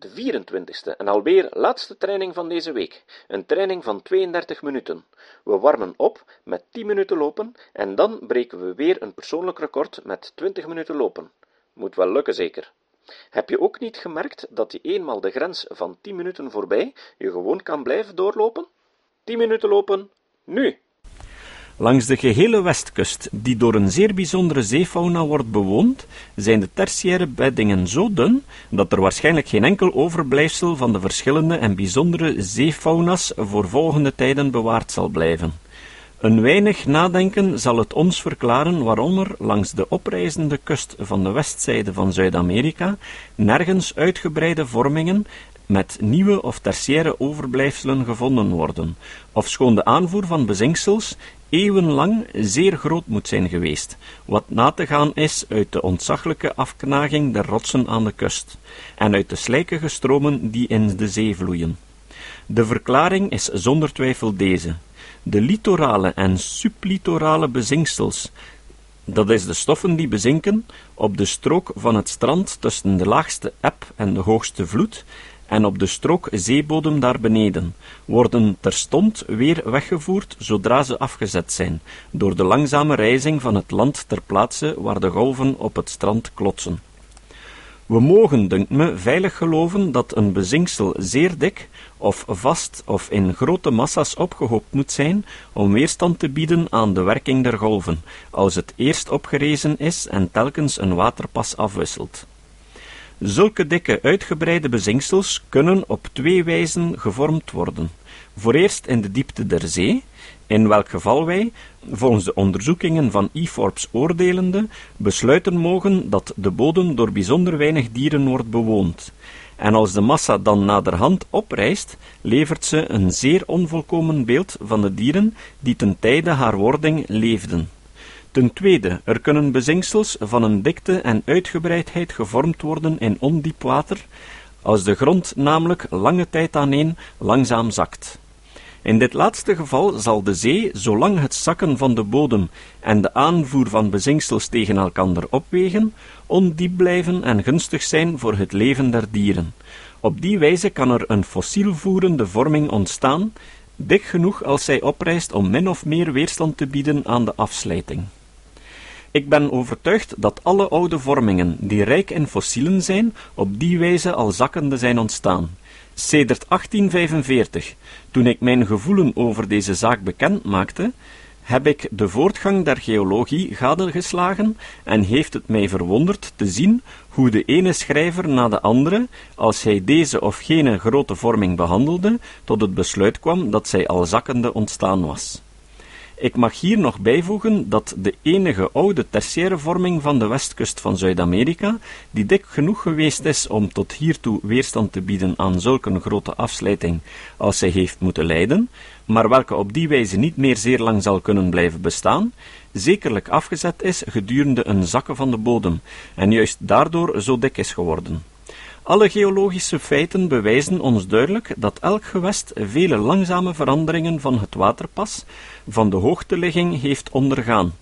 De 24ste en alweer laatste training van deze week. Een training van 32 minuten. We warmen op met 10 minuten lopen en dan breken we weer een persoonlijk record met 20 minuten lopen. Moet wel lukken zeker. Heb je ook niet gemerkt dat je eenmaal de grens van 10 minuten voorbij je gewoon kan blijven doorlopen? 10 minuten lopen, nu! Langs de gehele westkust, die door een zeer bijzondere zeefauna wordt bewoond, zijn de tertiaire beddingen zo dun dat er waarschijnlijk geen enkel overblijfsel van de verschillende en bijzondere zeefauna's voor volgende tijden bewaard zal blijven. Een weinig nadenken zal het ons verklaren waarom er langs de oprijzende kust van de westzijde van Zuid-Amerika nergens uitgebreide vormingen met nieuwe of tertiaire overblijfselen gevonden worden, ofschoon de aanvoer van bezinksels eeuwenlang zeer groot moet zijn geweest, wat na te gaan is uit de ontzaglijke afknaging der rotsen aan de kust, en uit de slijkige stromen die in de zee vloeien. De verklaring is zonder twijfel deze. De litorale en sublitorale bezinksels, dat is de stoffen die bezinken, op de strook van het strand tussen de laagste eb en de hoogste vloed, en op de strook zeebodem daar beneden, worden terstond weer weggevoerd zodra ze afgezet zijn, door de langzame reizing van het land ter plaatse waar de golven op het strand klotsen. We mogen, dunkt me, veilig geloven dat een bezinksel zeer dik, of vast of in grote massa's opgehoopt moet zijn, om weerstand te bieden aan de werking der golven, als het eerst opgerezen is en telkens een waterpas afwisselt. Zulke dikke uitgebreide bezinksels kunnen op twee wijzen gevormd worden. Voor eerst in de diepte der zee, in welk geval wij, volgens de onderzoekingen van E. Forbes oordelende, besluiten mogen dat de bodem door bijzonder weinig dieren wordt bewoond. En als de massa dan naderhand oprijst, levert ze een zeer onvolkomen beeld van de dieren die ten tijde haar wording leefden. Ten tweede, er kunnen bezinksels van een dikte en uitgebreidheid gevormd worden in ondiep water, als de grond namelijk lange tijd aaneen langzaam zakt. In dit laatste geval zal de zee, zolang het zakken van de bodem en de aanvoer van bezinksels tegen elkander opwegen, ondiep blijven en gunstig zijn voor het leven der dieren. Op die wijze kan er een fossielvoerende vorming ontstaan, dik genoeg als zij oprijst om min of meer weerstand te bieden aan de afslijting. Ik ben overtuigd dat alle oude vormingen, die rijk in fossielen zijn, op die wijze al zakkende zijn ontstaan. Sedert 1845, toen ik mijn gevoelen over deze zaak bekend maakte, heb ik de voortgang der geologie gadegeslagen en heeft het mij verwonderd te zien hoe de ene schrijver na de andere, als hij deze of gene grote vorming behandelde, tot het besluit kwam dat zij al zakkende ontstaan was. Ik mag hier nog bijvoegen dat de enige oude tertiaire vorming van de westkust van Zuid-Amerika, die dik genoeg geweest is om tot hiertoe weerstand te bieden aan zulke grote afslijting als zij heeft moeten lijden, maar welke op die wijze niet meer zeer lang zal kunnen blijven bestaan, zekerlijk afgezet is gedurende een zakken van de bodem, en juist daardoor zo dik is geworden. Alle geologische feiten bewijzen ons duidelijk dat elk gewest vele langzame veranderingen van het waterpas, van de hoogteligging heeft ondergaan.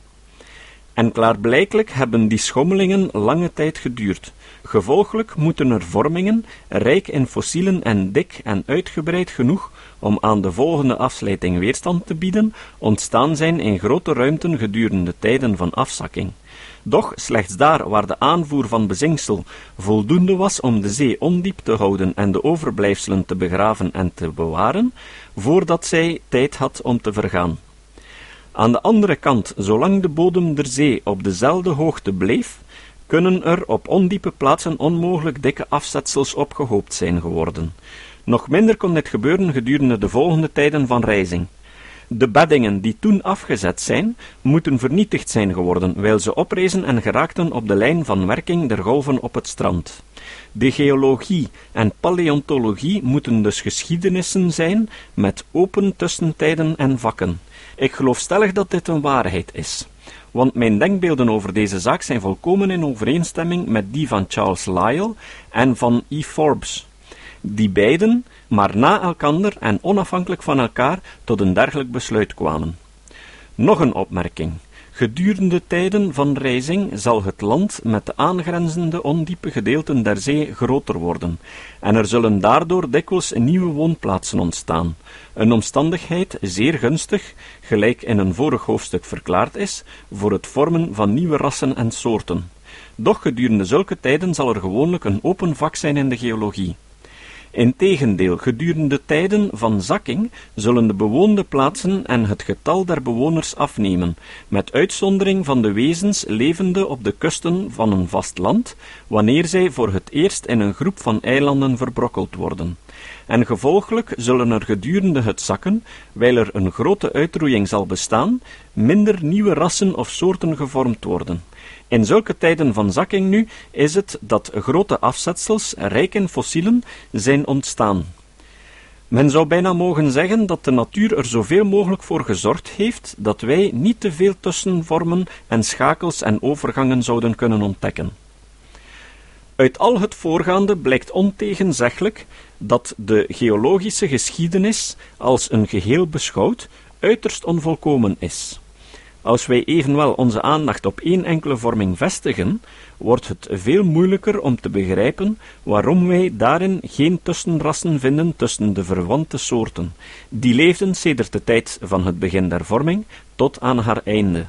En klaarblijkelijk hebben die schommelingen lange tijd geduurd. Gevolglijk moeten er vormingen, rijk in fossielen en dik en uitgebreid genoeg om aan de volgende afslijting weerstand te bieden, ontstaan zijn in grote ruimten gedurende tijden van afzakking. Doch slechts daar waar de aanvoer van bezinksel voldoende was om de zee ondiep te houden en de overblijfselen te begraven en te bewaren, voordat zij tijd had om te vergaan. Aan de andere kant, zolang de bodem der zee op dezelfde hoogte bleef, kunnen er op ondiepe plaatsen onmogelijk dikke afzetsels opgehoopt zijn geworden. Nog minder kon dit gebeuren gedurende de volgende tijden van reizing. De beddingen die toen afgezet zijn, moeten vernietigd zijn geworden, wijl ze oprezen en geraakten op de lijn van werking der golven op het strand. De geologie en paleontologie moeten dus geschiedenissen zijn met open tussentijden en vakken. Ik geloof stellig dat dit een waarheid is, want mijn denkbeelden over deze zaak zijn volkomen in overeenstemming met die van Charles Lyell en van E. Forbes, die beiden, maar na elkander en onafhankelijk van elkaar, tot een dergelijk besluit kwamen. Nog een opmerking. Gedurende tijden van rijzing zal het land met de aangrenzende ondiepe gedeelten der zee groter worden, en er zullen daardoor dikwijls nieuwe woonplaatsen ontstaan, een omstandigheid zeer gunstig, gelijk in een vorig hoofdstuk verklaard is, voor het vormen van nieuwe rassen en soorten. Doch gedurende zulke tijden zal er gewoonlijk een open vak zijn in de geologie. Integendeel, gedurende tijden van zakking zullen de bewoonde plaatsen en het getal der bewoners afnemen, met uitzondering van de wezens levende op de kusten van een vast land, wanneer zij voor het eerst in een groep van eilanden verbrokkeld worden. En gevolglijk zullen er gedurende het zakken, wijl er een grote uitroeiing zal bestaan, minder nieuwe rassen of soorten gevormd worden. In zulke tijden van zakking nu is het dat grote afzetsels, rijk in fossielen, zijn ontstaan. Men zou bijna mogen zeggen dat de natuur er zoveel mogelijk voor gezorgd heeft dat wij niet te veel tussenvormen en schakels en overgangen zouden kunnen ontdekken. Uit al het voorgaande blijkt ontegenzeggelijk dat de geologische geschiedenis als een geheel beschouwd uiterst onvolkomen is. Als wij evenwel onze aandacht op één enkele vorming vestigen, wordt het veel moeilijker om te begrijpen waarom wij daarin geen tussenrassen vinden tussen de verwante soorten, die leefden sedert de tijd van het begin der vorming tot aan haar einde.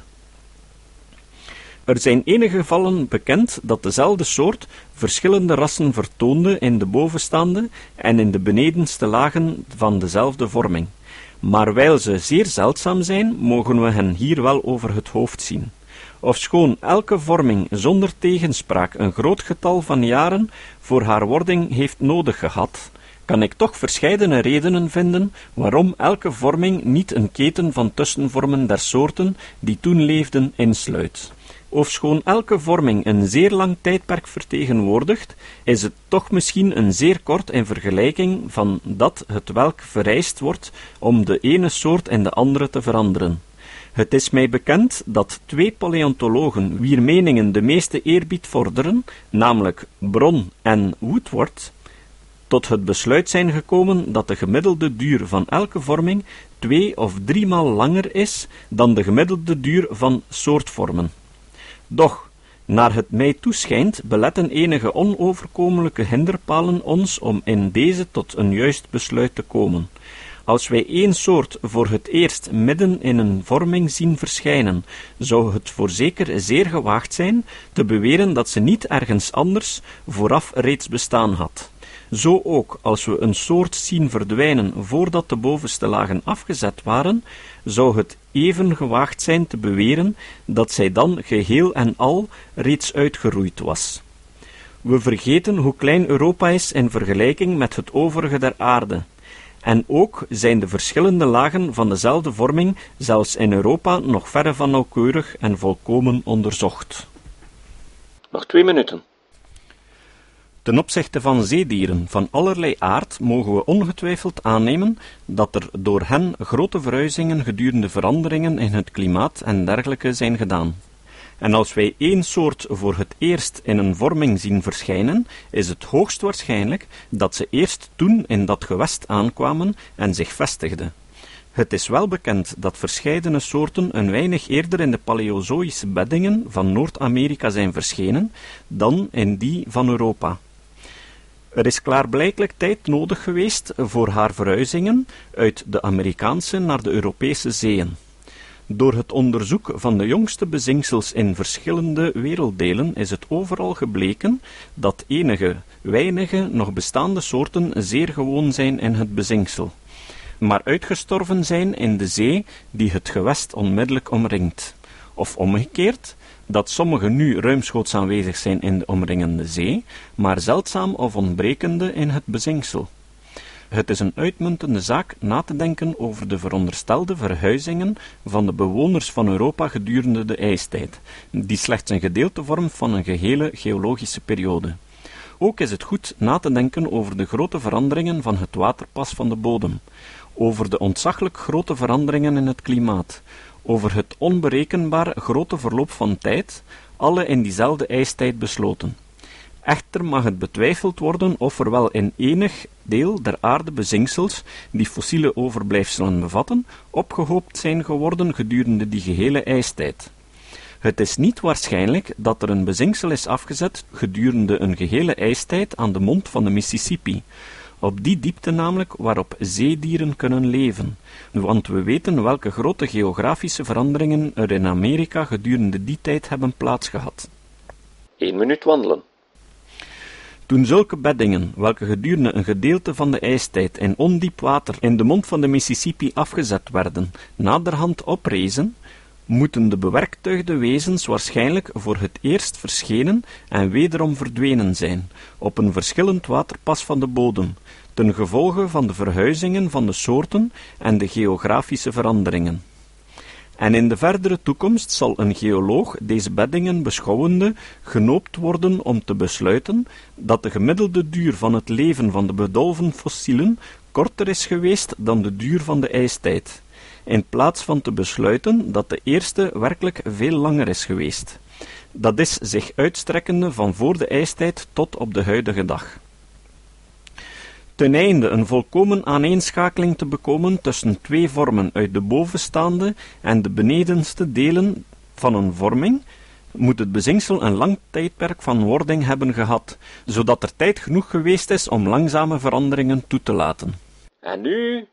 Er zijn enige gevallen bekend dat dezelfde soort verschillende rassen vertoonde in de bovenstaande en in de benedenste lagen van dezelfde vorming maar wijl ze zeer zeldzaam zijn, mogen we hen hier wel over het hoofd zien. Ofschoon elke vorming zonder tegenspraak een groot getal van jaren voor haar wording heeft nodig gehad, kan ik toch verscheidene redenen vinden waarom elke vorming niet een keten van tussenvormen der soorten die toen leefden insluit. Ofschoon elke vorming een zeer lang tijdperk vertegenwoordigt, is het toch misschien een zeer kort in vergelijking van dat het welk vereist wordt om de ene soort in de andere te veranderen. Het is mij bekend dat twee paleontologen, wier meningen de meeste eerbied vorderen, namelijk Bron en Woodward, tot het besluit zijn gekomen dat de gemiddelde duur van elke vorming twee of driemaal langer is dan de gemiddelde duur van soortvormen. Doch, naar het mij toeschijnt, beletten enige onoverkomelijke hinderpalen ons om in deze tot een juist besluit te komen. Als wij één soort voor het eerst midden in een vorming zien verschijnen, zou het voorzeker zeer gewaagd zijn te beweren dat ze niet ergens anders vooraf reeds bestaan had. Zo ook, als we een soort zien verdwijnen voordat de bovenste lagen afgezet waren, zou het even gewaagd zijn te beweren dat zij dan geheel en al reeds uitgeroeid was. We vergeten hoe klein Europa is in vergelijking met het overige der aarde. En ook zijn de verschillende lagen van dezelfde vorming zelfs in Europa nog verre van nauwkeurig en volkomen onderzocht. Nog twee minuten. Ten opzichte van zeedieren van allerlei aard mogen we ongetwijfeld aannemen dat er door hen grote verhuizingen gedurende veranderingen in het klimaat en dergelijke zijn gedaan. En als wij één soort voor het eerst in een vorming zien verschijnen, is het hoogst waarschijnlijk dat ze eerst toen in dat gewest aankwamen en zich vestigden. Het is wel bekend dat verscheidene soorten een weinig eerder in de Paleozoïsche beddingen van Noord-Amerika zijn verschenen dan in die van Europa. Er is klaarblijkelijk tijd nodig geweest voor haar verhuizingen uit de Amerikaanse naar de Europese zeeën. Door het onderzoek van de jongste bezinksels in verschillende werelddelen is het overal gebleken dat enige, weinige nog bestaande soorten zeer gewoon zijn in het bezinksel, maar uitgestorven zijn in de zee die het gewest onmiddellijk omringt. Of omgekeerd, dat sommige nu ruimschoots aanwezig zijn in de omringende zee, maar zeldzaam of ontbrekende in het bezinksel. Het is een uitmuntende zaak na te denken over de veronderstelde verhuizingen van de bewoners van Europa gedurende de ijstijd, die slechts een gedeelte vormt van een gehele geologische periode. Ook is het goed na te denken over de grote veranderingen van het waterpas van de bodem, over de ontzaglijk grote veranderingen in het klimaat, over het onberekenbaar grote verloop van tijd, alle in diezelfde ijstijd besloten. Echter mag het betwijfeld worden of er wel in enig deel der aarde bezinksels, die fossiele overblijfselen bevatten, opgehoopt zijn geworden gedurende die gehele ijstijd. Het is niet waarschijnlijk dat er een bezinksel is afgezet gedurende een gehele ijstijd aan de mond van de Mississippi, op die diepte namelijk waarop zeedieren kunnen leven, want we weten welke grote geografische veranderingen er in Amerika gedurende die tijd hebben plaatsgehad. 1 minuut wandelen. Toen zulke beddingen, welke gedurende een gedeelte van de ijstijd in ondiep water in de mond van de Mississippi afgezet werden, naderhand oprezen, moeten de bewerktuigde wezens waarschijnlijk voor het eerst verschenen en wederom verdwenen zijn, op een verschillend waterpas van de bodem, ten gevolge van de verhuizingen van de soorten en de geografische veranderingen. En in de verdere toekomst zal een geoloog deze beddingen beschouwende genoopt worden om te besluiten dat de gemiddelde duur van het leven van de bedolven fossielen korter is geweest dan de duur van de ijstijd, in plaats van te besluiten dat de eerste werkelijk veel langer is geweest. Dat is zich uitstrekkende van voor de ijstijd tot op de huidige dag. Ten einde een volkomen aaneenschakeling te bekomen tussen twee vormen uit de bovenstaande en de benedenste delen van een vorming, moet het bezinksel een lang tijdperk van wording hebben gehad, zodat er tijd genoeg geweest is om langzame veranderingen toe te laten. En nu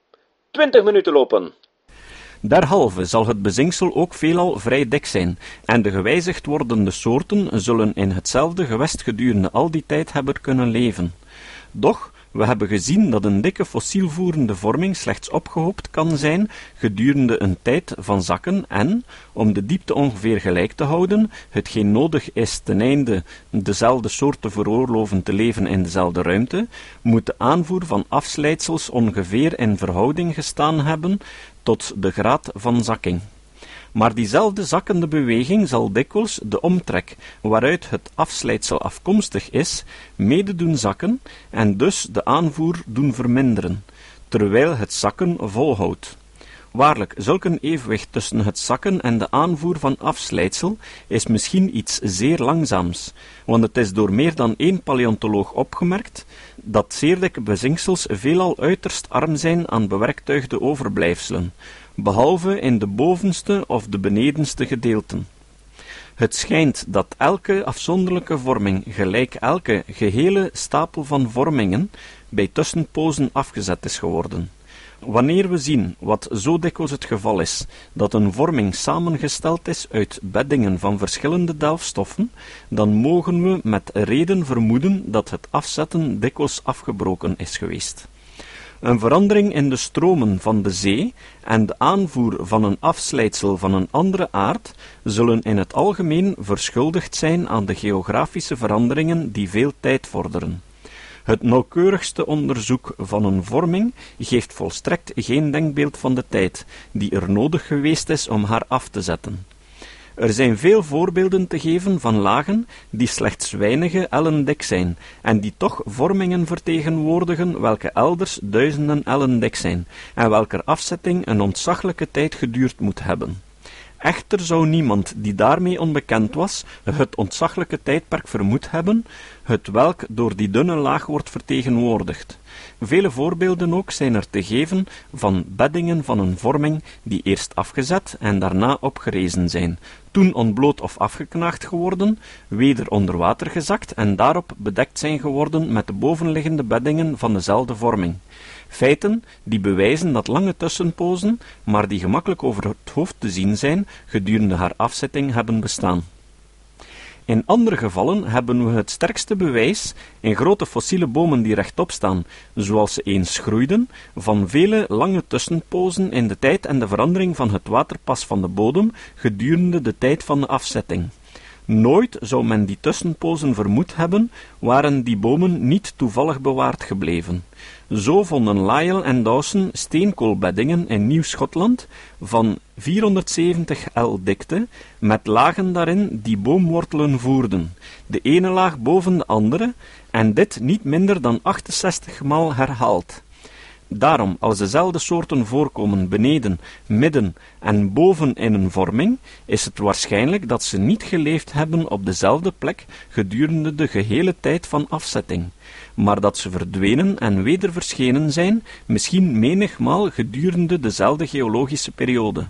20 minuten lopen. Derhalve zal het bezinksel ook veelal vrij dik zijn, en de gewijzigd wordende soorten zullen in hetzelfde gewest gedurende al die tijd hebben kunnen leven. Doch we hebben gezien dat een dikke fossielvoerende vorming slechts opgehoopt kan zijn gedurende een tijd van zakken en, om de diepte ongeveer gelijk te houden, hetgeen nodig is ten einde dezelfde soort te veroorloven te leven in dezelfde ruimte, moet de aanvoer van afslijtsels ongeveer in verhouding gestaan hebben tot de graad van zakking. Maar diezelfde zakkende beweging zal dikwijls de omtrek, waaruit het afslijtsel afkomstig is, mede doen zakken en dus de aanvoer doen verminderen, terwijl het zakken volhoudt. Waarlijk, zulk een evenwicht tussen het zakken en de aanvoer van afslijtsel is misschien iets zeer langzaams, want het is door meer dan één paleontoloog opgemerkt dat zeer dikke bezinksels veelal uiterst arm zijn aan bewerktuigde overblijfselen, behalve in de bovenste of de benedenste gedeelten. Het schijnt dat elke afzonderlijke vorming, gelijk elke gehele stapel van vormingen, bij tussenpozen afgezet is geworden. Wanneer we zien, wat zo dikwijls het geval is, dat een vorming samengesteld is uit beddingen van verschillende delfstoffen, dan mogen we met reden vermoeden dat het afzetten dikwijls afgebroken is geweest. Een verandering in de stromen van de zee en de aanvoer van een afslijtsel van een andere aard zullen in het algemeen verschuldigd zijn aan de geografische veranderingen die veel tijd vorderen. Het nauwkeurigste onderzoek van een vorming geeft volstrekt geen denkbeeld van de tijd die er nodig geweest is om haar af te zetten. Er zijn veel voorbeelden te geven van lagen die slechts weinige ellen dik zijn en die toch vormingen vertegenwoordigen welke elders duizenden ellen dik zijn en welker afzetting een ontzaglijke tijd geduurd moet hebben. Echter zou niemand die daarmee onbekend was, het ontzaglijke tijdperk vermoed hebben, het welk door die dunne laag wordt vertegenwoordigd. Vele voorbeelden ook zijn er te geven van beddingen van een vorming die eerst afgezet en daarna opgerezen zijn, toen ontbloot of afgeknaagd geworden, weder onder water gezakt en daarop bedekt zijn geworden met de bovenliggende beddingen van dezelfde vorming. Feiten die bewijzen dat lange tussenpozen, maar die gemakkelijk over het hoofd te zien zijn, gedurende haar afzetting hebben bestaan. In andere gevallen hebben we het sterkste bewijs in grote fossiele bomen die rechtop staan, zoals ze eens groeiden, van vele lange tussenpozen in de tijd en de verandering van het waterpas van de bodem gedurende de tijd van de afzetting. Nooit zou men die tussenpozen vermoed hebben, waren die bomen niet toevallig bewaard gebleven. Zo vonden Lyell en Dawson steenkoolbeddingen in Nieuw-Schotland van 470 L dikte, met lagen daarin die boomwortelen voerden, de ene laag boven de andere, en dit niet minder dan 68 maal herhaald. Daarom, als dezelfde soorten voorkomen beneden, midden en boven in een vorming, is het waarschijnlijk dat ze niet geleefd hebben op dezelfde plek gedurende de gehele tijd van afzetting, maar dat ze verdwenen en weder verschenen zijn, misschien menigmaal gedurende dezelfde geologische periode.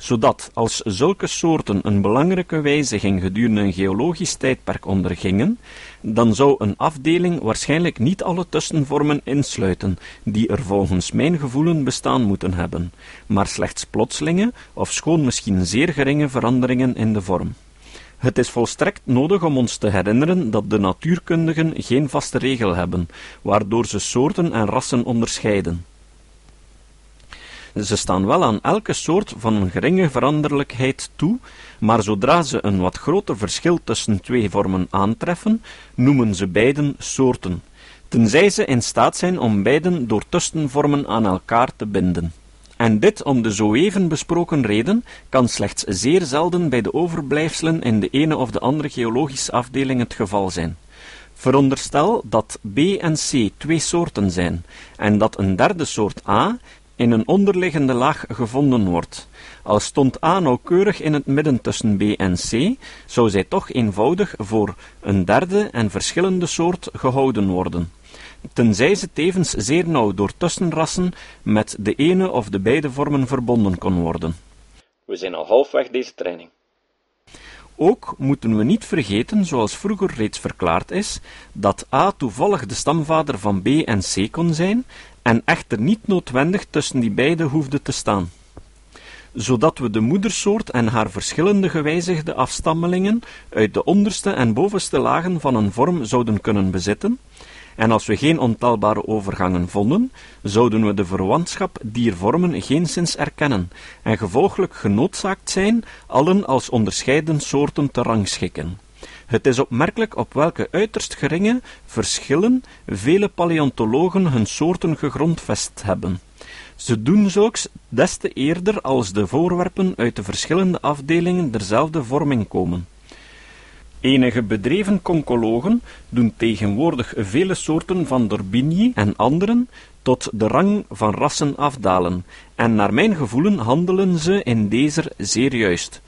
Zodat als zulke soorten een belangrijke wijziging gedurende een geologisch tijdperk ondergingen, dan zou een afdeling waarschijnlijk niet alle tussenvormen insluiten die er volgens mijn gevoelen bestaan moeten hebben, maar slechts plotselinge of schoon misschien zeer geringe veranderingen in de vorm. Het is volstrekt nodig om ons te herinneren dat de natuurkundigen geen vaste regel hebben, waardoor ze soorten en rassen onderscheiden. Ze staan wel aan elke soort van geringe veranderlijkheid toe, maar zodra ze een wat groter verschil tussen twee vormen aantreffen, noemen ze beiden soorten, tenzij ze in staat zijn om beiden door tussenvormen aan elkaar te binden. En dit om de zo even besproken reden kan slechts zeer zelden bij de overblijfselen in de ene of de andere geologische afdeling het geval zijn. Veronderstel dat B en C twee soorten zijn, en dat een derde soort A in een onderliggende laag gevonden wordt. Al stond A nauwkeurig in het midden tussen B en C, zou zij toch eenvoudig voor een derde en verschillende soort gehouden worden tenzij ze tevens zeer nauw door tussenrassen met de ene of de beide vormen verbonden kon worden. We zijn al halfweg deze training. Ook moeten we niet vergeten, zoals vroeger reeds verklaard is, dat A toevallig de stamvader van B en C kon zijn, en echter niet noodwendig tussen die beide hoefde te staan zodat we de moedersoort en haar verschillende gewijzigde afstammelingen uit de onderste en bovenste lagen van een vorm zouden kunnen bezitten, en als we geen ontelbare overgangen vonden, zouden we de verwantschap dier vormen geenszins erkennen, en gevolglijk genoodzaakt zijn allen als onderscheiden soorten te rangschikken. Het is opmerkelijk op welke uiterst geringe verschillen vele paleontologen hun soorten gegrondvest hebben. Ze doen zulks des te eerder als de voorwerpen uit de verschillende afdelingen derzelfde vorming komen. Enige bedreven concologen doen tegenwoordig vele soorten van Dorbigny en anderen tot de rang van rassen afdalen, en naar mijn gevoelen handelen ze in deze zeer juist.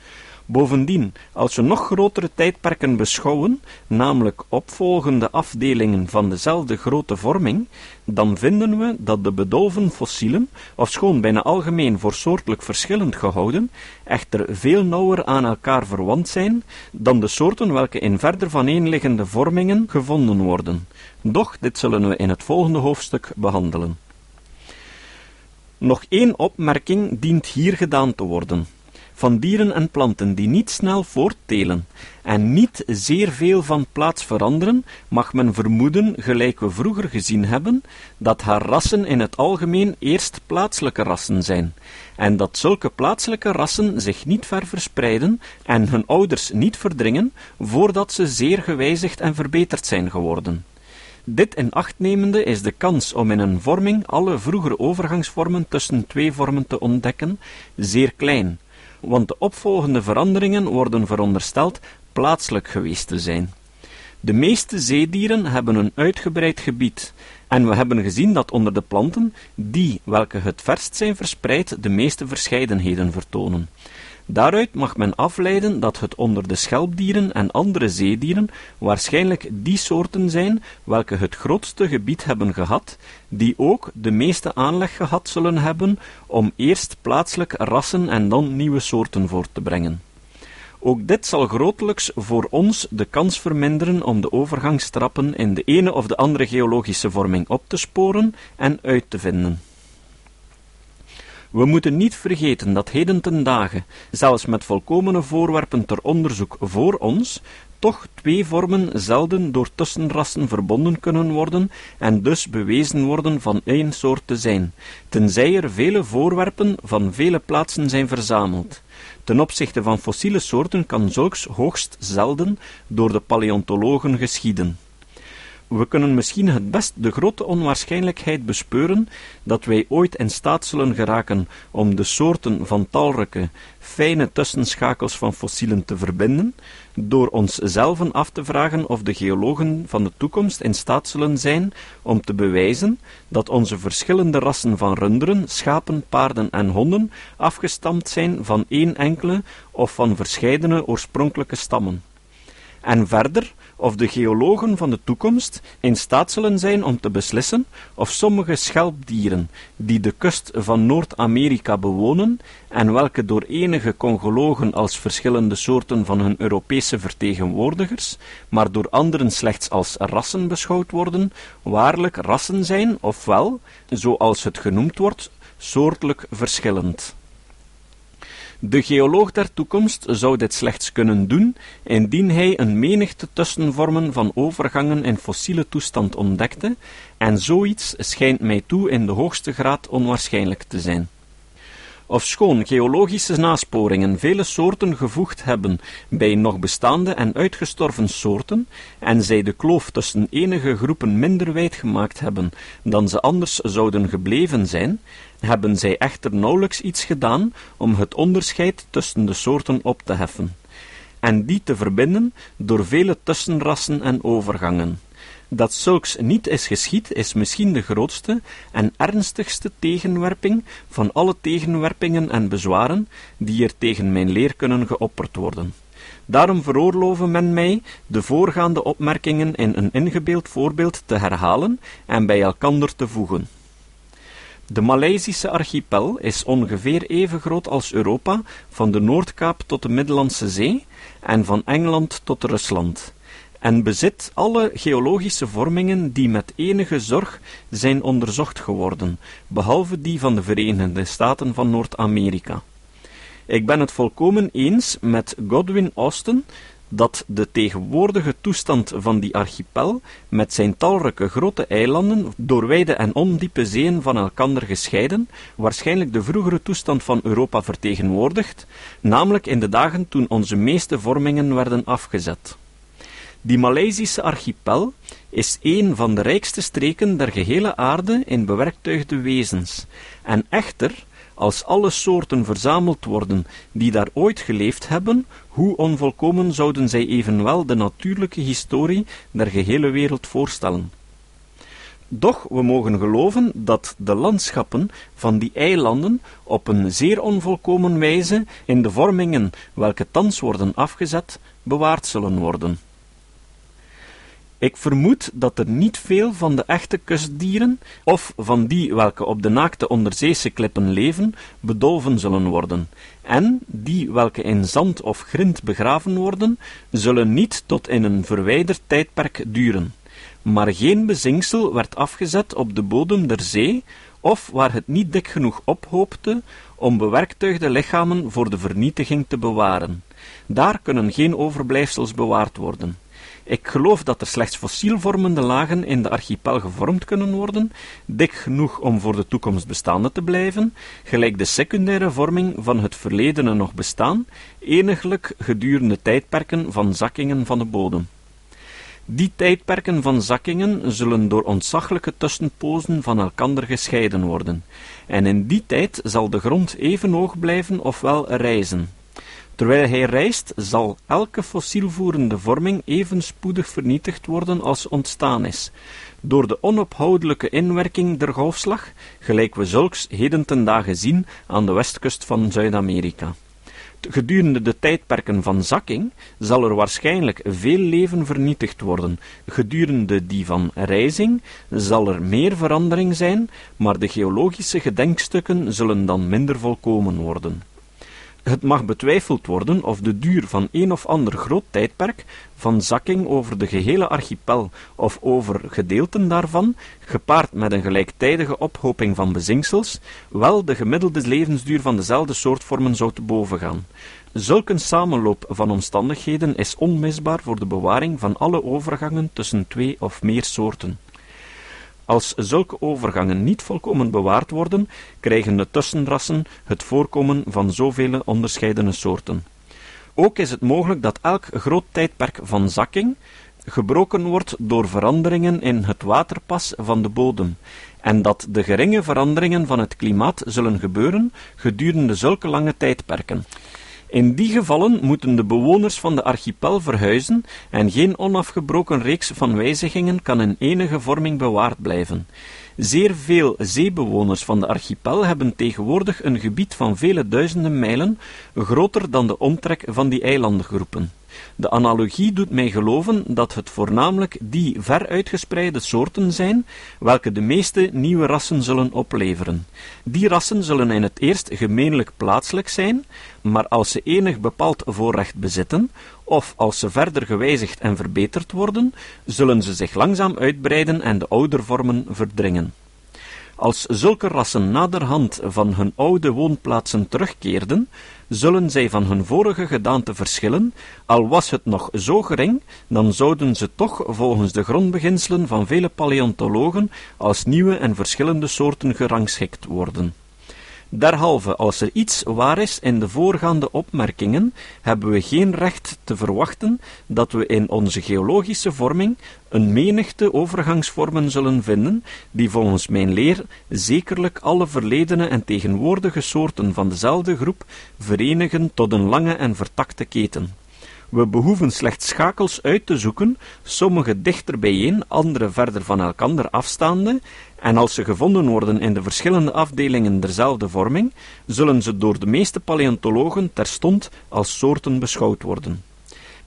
Bovendien, als we nog grotere tijdperken beschouwen, namelijk opvolgende afdelingen van dezelfde grote vorming, dan vinden we dat de bedolven fossielen, ofschoon bijna algemeen voor soortelijk verschillend gehouden, echter veel nauwer aan elkaar verwant zijn dan de soorten welke in verder vaneenliggende vormingen gevonden worden. Doch dit zullen we in het volgende hoofdstuk behandelen. Nog één opmerking dient hier gedaan te worden van dieren en planten die niet snel voorttelen en niet zeer veel van plaats veranderen, mag men vermoeden, gelijk we vroeger gezien hebben, dat haar rassen in het algemeen eerst plaatselijke rassen zijn, en dat zulke plaatselijke rassen zich niet ver verspreiden en hun ouders niet verdringen, voordat ze zeer gewijzigd en verbeterd zijn geworden. Dit in acht nemende is de kans om in een vorming alle vroegere overgangsvormen tussen twee vormen te ontdekken zeer klein, want de opvolgende veranderingen worden verondersteld plaatselijk geweest te zijn. De meeste zeedieren hebben een uitgebreid gebied, en we hebben gezien dat onder de planten, die welke het verst zijn verspreid, de meeste verscheidenheden vertonen. Daaruit mag men afleiden dat het onder de schelpdieren en andere zeedieren waarschijnlijk die soorten zijn welke het grootste gebied hebben gehad, die ook de meeste aanleg gehad zullen hebben om eerst plaatselijk rassen en dan nieuwe soorten voort te brengen. Ook dit zal grotelijks voor ons de kans verminderen om de overgangstrappen in de ene of de andere geologische vorming op te sporen en uit te vinden. We moeten niet vergeten dat heden ten dagen, zelfs met volkomene voorwerpen ter onderzoek voor ons, toch twee vormen zelden door tussenrassen verbonden kunnen worden en dus bewezen worden van één soort te zijn, tenzij er vele voorwerpen van vele plaatsen zijn verzameld. Ten opzichte van fossiele soorten kan zulks hoogst zelden door de paleontologen geschieden. We kunnen misschien het best de grote onwaarschijnlijkheid bespeuren dat wij ooit in staat zullen geraken om de soorten van talrijke, fijne tussenschakels van fossielen te verbinden, door ons zelven af te vragen of de geologen van de toekomst in staat zullen zijn om te bewijzen dat onze verschillende rassen van runderen, schapen, paarden en honden afgestamd zijn van één enkele of van verscheidene oorspronkelijke stammen. En verder of de geologen van de toekomst in staat zullen zijn om te beslissen of sommige schelpdieren die de kust van Noord-Amerika bewonen en welke door enige Congologen als verschillende soorten van hun Europese vertegenwoordigers, maar door anderen slechts als rassen beschouwd worden, waarlijk rassen zijn, ofwel, zoals het genoemd wordt, soortelijk verschillend. De geoloog der toekomst zou dit slechts kunnen doen indien hij een menigte tussenvormen van overgangen in fossiele toestand ontdekte, en zoiets schijnt mij toe in de hoogste graad onwaarschijnlijk te zijn. Ofschoon geologische nasporingen vele soorten gevoegd hebben bij nog bestaande en uitgestorven soorten, en zij de kloof tussen enige groepen minder wijd gemaakt hebben dan ze anders zouden gebleven zijn, hebben zij echter nauwelijks iets gedaan om het onderscheid tussen de soorten op te heffen, en die te verbinden door vele tussenrassen en overgangen. Dat zulks niet is geschied, is misschien de grootste en ernstigste tegenwerping van alle tegenwerpingen en bezwaren die er tegen mijn leer kunnen geopperd worden. Daarom veroorloven men mij de voorgaande opmerkingen in een ingebeeld voorbeeld te herhalen en bij elkander te voegen. De Maleisische archipel is ongeveer even groot als Europa, van de Noordkaap tot de Middellandse Zee en van Engeland tot Rusland, en bezit alle geologische vormingen die met enige zorg zijn onderzocht geworden, behalve die van de Verenigde Staten van Noord-Amerika. Ik ben het volkomen eens met Godwin Austen dat de tegenwoordige toestand van die archipel, met zijn talrijke grote eilanden, door wijde en ondiepe zeeën van elkander gescheiden, waarschijnlijk de vroegere toestand van Europa vertegenwoordigt, namelijk in de dagen toen onze meeste vormingen werden afgezet. Die Maleisische archipel is een van de rijkste streken der gehele aarde in bewerktuigde wezens, en echter als alle soorten verzameld worden die daar ooit geleefd hebben, hoe onvolkomen zouden zij evenwel de natuurlijke historie der gehele wereld voorstellen. Doch we mogen geloven dat de landschappen van die eilanden op een zeer onvolkomen wijze in de vormingen welke thans worden afgezet, bewaard zullen worden. Ik vermoed dat er niet veel van de echte kustdieren, of van die welke op de naakte onderzeese klippen leven, bedolven zullen worden, en die welke in zand of grind begraven worden, zullen niet tot in een verwijderd tijdperk duren. Maar geen bezinksel werd afgezet op de bodem der zee, of waar het niet dik genoeg ophoopte om bewerktuigde lichamen voor de vernietiging te bewaren. Daar kunnen geen overblijfsels bewaard worden. Ik geloof dat er slechts fossielvormende lagen in de archipel gevormd kunnen worden, dik genoeg om voor de toekomst bestaande te blijven, gelijk de secundaire vorming van het verledene nog bestaan, eniglijk gedurende tijdperken van zakkingen van de bodem. Die tijdperken van zakkingen zullen door ontzaglijke tussenpozen van elkander gescheiden worden, en in die tijd zal de grond even hoog blijven ofwel rijzen. Terwijl hij reist, zal elke fossielvoerende vorming even spoedig vernietigd worden als ontstaan is, door de onophoudelijke inwerking der golfslag, gelijk we zulks heden ten dagen zien aan de westkust van Zuid-Amerika. Gedurende de tijdperken van zakking zal er waarschijnlijk veel leven vernietigd worden. Gedurende die van rijzing zal er meer verandering zijn, maar de geologische gedenkstukken zullen dan minder volkomen worden. Het mag betwijfeld worden of de duur van een of ander groot tijdperk, van zakking over de gehele archipel of over gedeelten daarvan, gepaard met een gelijktijdige ophoping van bezinksels, wel de gemiddelde levensduur van dezelfde soortvormen zou te boven gaan. Zulk een samenloop van omstandigheden is onmisbaar voor de bewaring van alle overgangen tussen twee of meer soorten. Als zulke overgangen niet volkomen bewaard worden, krijgen de tussenrassen het voorkomen van zoveel onderscheidene soorten. Ook is het mogelijk dat elk groot tijdperk van zakking gebroken wordt door veranderingen in het waterpas van de bodem, en dat de geringe veranderingen van het klimaat zullen gebeuren gedurende zulke lange tijdperken. In die gevallen moeten de bewoners van de archipel verhuizen en geen onafgebroken reeks van wijzigingen kan in enige vorming bewaard blijven. Zeer veel zeebewoners van de archipel hebben tegenwoordig een gebied van vele duizenden mijlen, groter dan de omtrek van die eilandengroepen. De analogie doet mij geloven dat het voornamelijk die ver uitgespreide soorten zijn, welke de meeste nieuwe rassen zullen opleveren. Die rassen zullen in het eerst gemeenlijk plaatselijk zijn, maar als ze enig bepaald voorrecht bezitten, of als ze verder gewijzigd en verbeterd worden, zullen ze zich langzaam uitbreiden en de oude vormen verdringen. Als zulke rassen naderhand van hun oude woonplaatsen terugkeerden, zullen zij van hun vorige gedaante verschillen, al was het nog zo gering, dan zouden ze toch volgens de grondbeginselen van vele paleontologen als nieuwe en verschillende soorten gerangschikt worden. Derhalve, als er iets waar is in de voorgaande opmerkingen, hebben we geen recht te verwachten dat we in onze geologische vorming een menigte overgangsvormen zullen vinden, die volgens mijn leer zekerlijk alle verledene en tegenwoordige soorten van dezelfde groep verenigen tot een lange en vertakte keten. We behoeven slechts schakels uit te zoeken, sommige dichter bijeen, andere verder van elkander afstaande, en als ze gevonden worden in de verschillende afdelingen derzelfde vorming, zullen ze door de meeste paleontologen terstond als soorten beschouwd worden.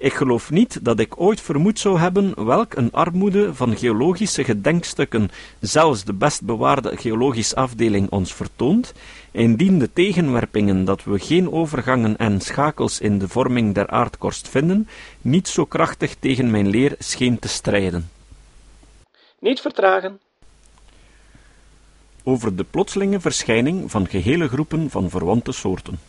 Ik geloof niet dat ik ooit vermoed zou hebben welk een armoede van geologische gedenkstukken zelfs de best bewaarde geologische afdeling ons vertoont, indien de tegenwerpingen dat we geen overgangen en schakels in de vorming der aardkorst vinden, niet zo krachtig tegen mijn leer scheen te strijden. Niet vertragen. Over de plotselinge verschijning van gehele groepen van verwante soorten.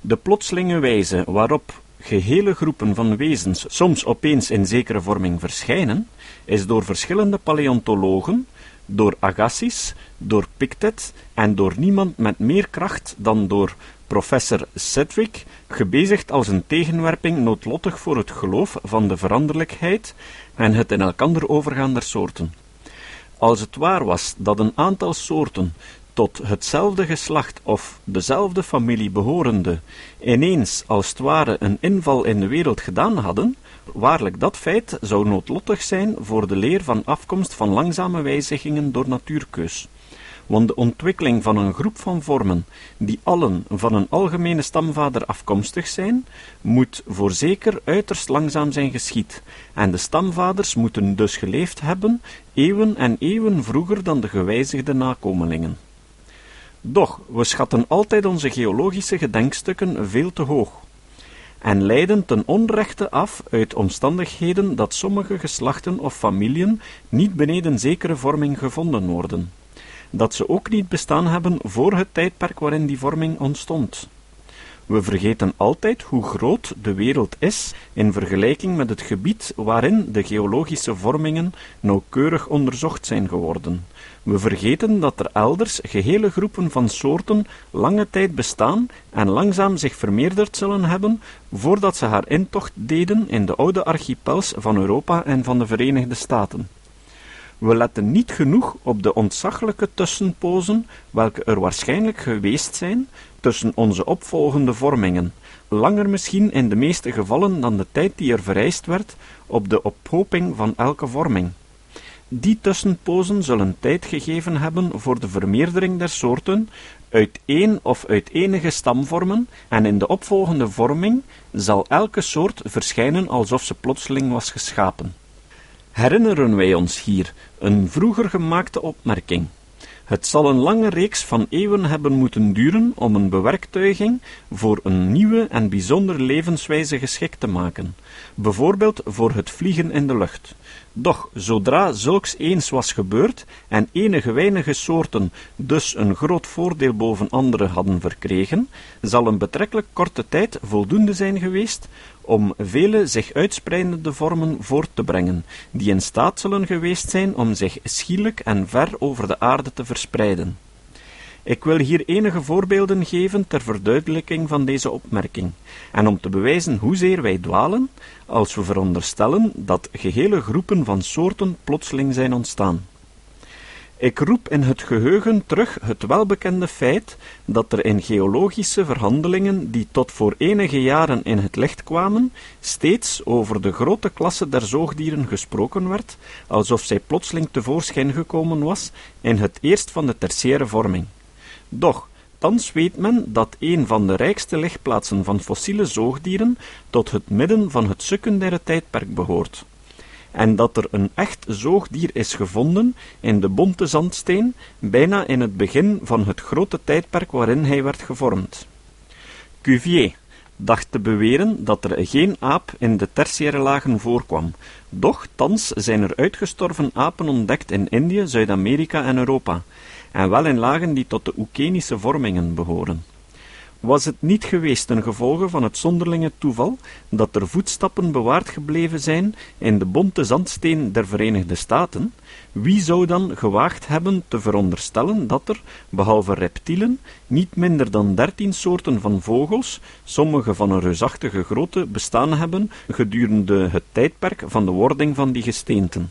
De plotselinge wijze waarop gehele groepen van wezens soms opeens in zekere vorming verschijnen, is door verschillende paleontologen, door Agassiz, door Pictet en door niemand met meer kracht dan door professor Sedgwick gebezigd als een tegenwerping noodlottig voor het geloof van de veranderlijkheid en het in elkander overgaan der soorten. Als het waar was dat een aantal soorten tot hetzelfde geslacht of dezelfde familie behorende, ineens als het ware een inval in de wereld gedaan hadden, waarlijk dat feit zou noodlottig zijn voor de leer van afkomst van langzame wijzigingen door natuurkeus. Want de ontwikkeling van een groep van vormen, die allen van een algemene stamvader afkomstig zijn, moet voorzeker uiterst langzaam zijn geschied, en de stamvaders moeten dus geleefd hebben, eeuwen en eeuwen vroeger dan de gewijzigde nakomelingen. Doch we schatten altijd onze geologische gedenkstukken veel te hoog en leiden ten onrechte af uit omstandigheden dat sommige geslachten of familien niet beneden zekere vorming gevonden worden, dat ze ook niet bestaan hebben voor het tijdperk waarin die vorming ontstond. We vergeten altijd hoe groot de wereld is in vergelijking met het gebied waarin de geologische vormingen nauwkeurig onderzocht zijn geworden. We vergeten dat er elders gehele groepen van soorten lange tijd bestaan en langzaam zich vermeerderd zullen hebben voordat ze haar intocht deden in de oude archipels van Europa en van de Verenigde Staten. We letten niet genoeg op de ontzaglijke tussenpozen welke er waarschijnlijk geweest zijn tussen onze opvolgende vormingen, langer misschien in de meeste gevallen dan de tijd die er vereist werd op de ophoping van elke vorming. Die tussenpozen zullen tijd gegeven hebben voor de vermeerdering der soorten uit één of uit enige stamvormen, en in de opvolgende vorming zal elke soort verschijnen alsof ze plotseling was geschapen. Herinneren wij ons hier een vroeger gemaakte opmerking. Het zal een lange reeks van eeuwen hebben moeten duren om een bewerktuiging voor een nieuwe en bijzondere levenswijze geschikt te maken, bijvoorbeeld voor het vliegen in de lucht. Doch zodra zulks eens was gebeurd en enige weinige soorten dus een groot voordeel boven andere hadden verkregen, zal een betrekkelijk korte tijd voldoende zijn geweest om vele zich uitspreidende vormen voort te brengen, die in staat zullen geweest zijn om zich schielijk en ver over de aarde te verspreiden. Ik wil hier enige voorbeelden geven ter verduidelijking van deze opmerking, en om te bewijzen hoezeer wij dwalen, als we veronderstellen dat gehele groepen van soorten plotseling zijn ontstaan. Ik roep in het geheugen terug het welbekende feit dat er in geologische verhandelingen, die tot voor enige jaren in het licht kwamen, steeds over de grote klasse der zoogdieren gesproken werd, alsof zij plotseling tevoorschijn gekomen was in het eerst van de tertiaire vorming. Doch, Thans weet men dat een van de rijkste legplaatsen van fossiele zoogdieren tot het midden van het secundaire tijdperk behoort. En dat er een echt zoogdier is gevonden in de bonte zandsteen, bijna in het begin van het grote tijdperk waarin hij werd gevormd. Cuvier dacht te beweren dat er geen aap in de tertiaire lagen voorkwam, doch thans zijn er uitgestorven apen ontdekt in Indië, Zuid-Amerika en Europa, en wel in lagen die tot de Oekenische vormingen behoren. Was het niet geweest ten gevolge van het zonderlinge toeval dat er voetstappen bewaard gebleven zijn in de bonte zandsteen der Verenigde Staten, wie zou dan gewaagd hebben te veronderstellen dat er, behalve reptielen, niet minder dan dertien soorten van vogels, sommige van een reusachtige grootte, bestaan hebben gedurende het tijdperk van de wording van die gesteenten?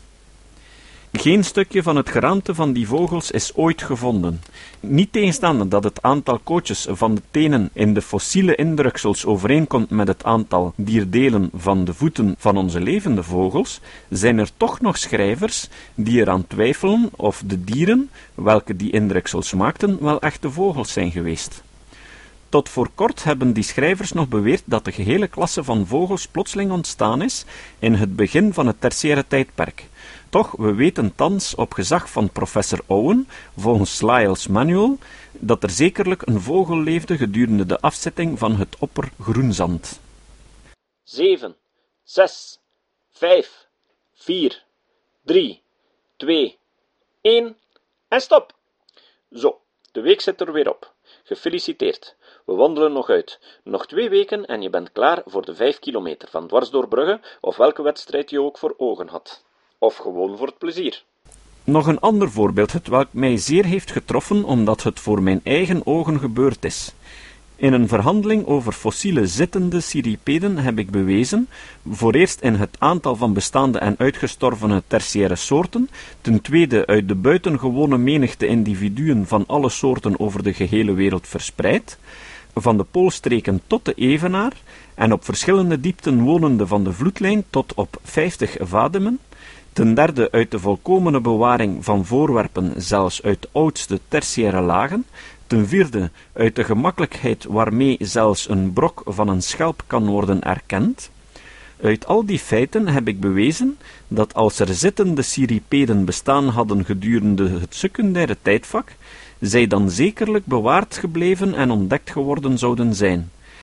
Geen stukje van het geraamte van die vogels is ooit gevonden. Niet tegenstaande dat het aantal kootjes van de tenen in de fossiele indruksels overeenkomt met het aantal dierdelen van de voeten van onze levende vogels, zijn er toch nog schrijvers die eraan twijfelen of de dieren, welke die indruksels maakten, wel echte vogels zijn geweest. Tot voor kort hebben die schrijvers nog beweerd dat de gehele klasse van vogels plotseling ontstaan is in het begin van het tertiaire tijdperk. Toch, we weten thans op gezag van professor Owen, volgens Lyell's manual, dat er zekerlijk een vogel leefde gedurende de afzetting van het oppergroenzand. 7, 6, 5, 4, 3, 2, 1 en stop! Zo, de week zit er weer op. Gefeliciteerd. We wandelen nog uit. Nog twee weken en je bent klaar voor de vijf kilometer van dwars door Brugge of welke wedstrijd je ook voor ogen had of gewoon voor het plezier. Nog een ander voorbeeld, het welk mij zeer heeft getroffen omdat het voor mijn eigen ogen gebeurd is. In een verhandeling over fossiele zittende cirripeden heb ik bewezen, voor eerst in het aantal van bestaande en uitgestorvene tertiaire soorten, ten tweede uit de buitengewone menigte individuen van alle soorten over de gehele wereld verspreid, van de poolstreken tot de evenaar, en op verschillende diepten wonende van de vloedlijn tot op vijftig vademen, Ten derde uit de volkomene bewaring van voorwerpen zelfs uit oudste tertiaire lagen. Ten vierde uit de gemakkelijkheid waarmee zelfs een brok van een schelp kan worden erkend. Uit al die feiten heb ik bewezen dat als er zittende cirripeden bestaan hadden gedurende het secundaire tijdvak, zij dan zekerlijk bewaard gebleven en ontdekt geworden zouden zijn.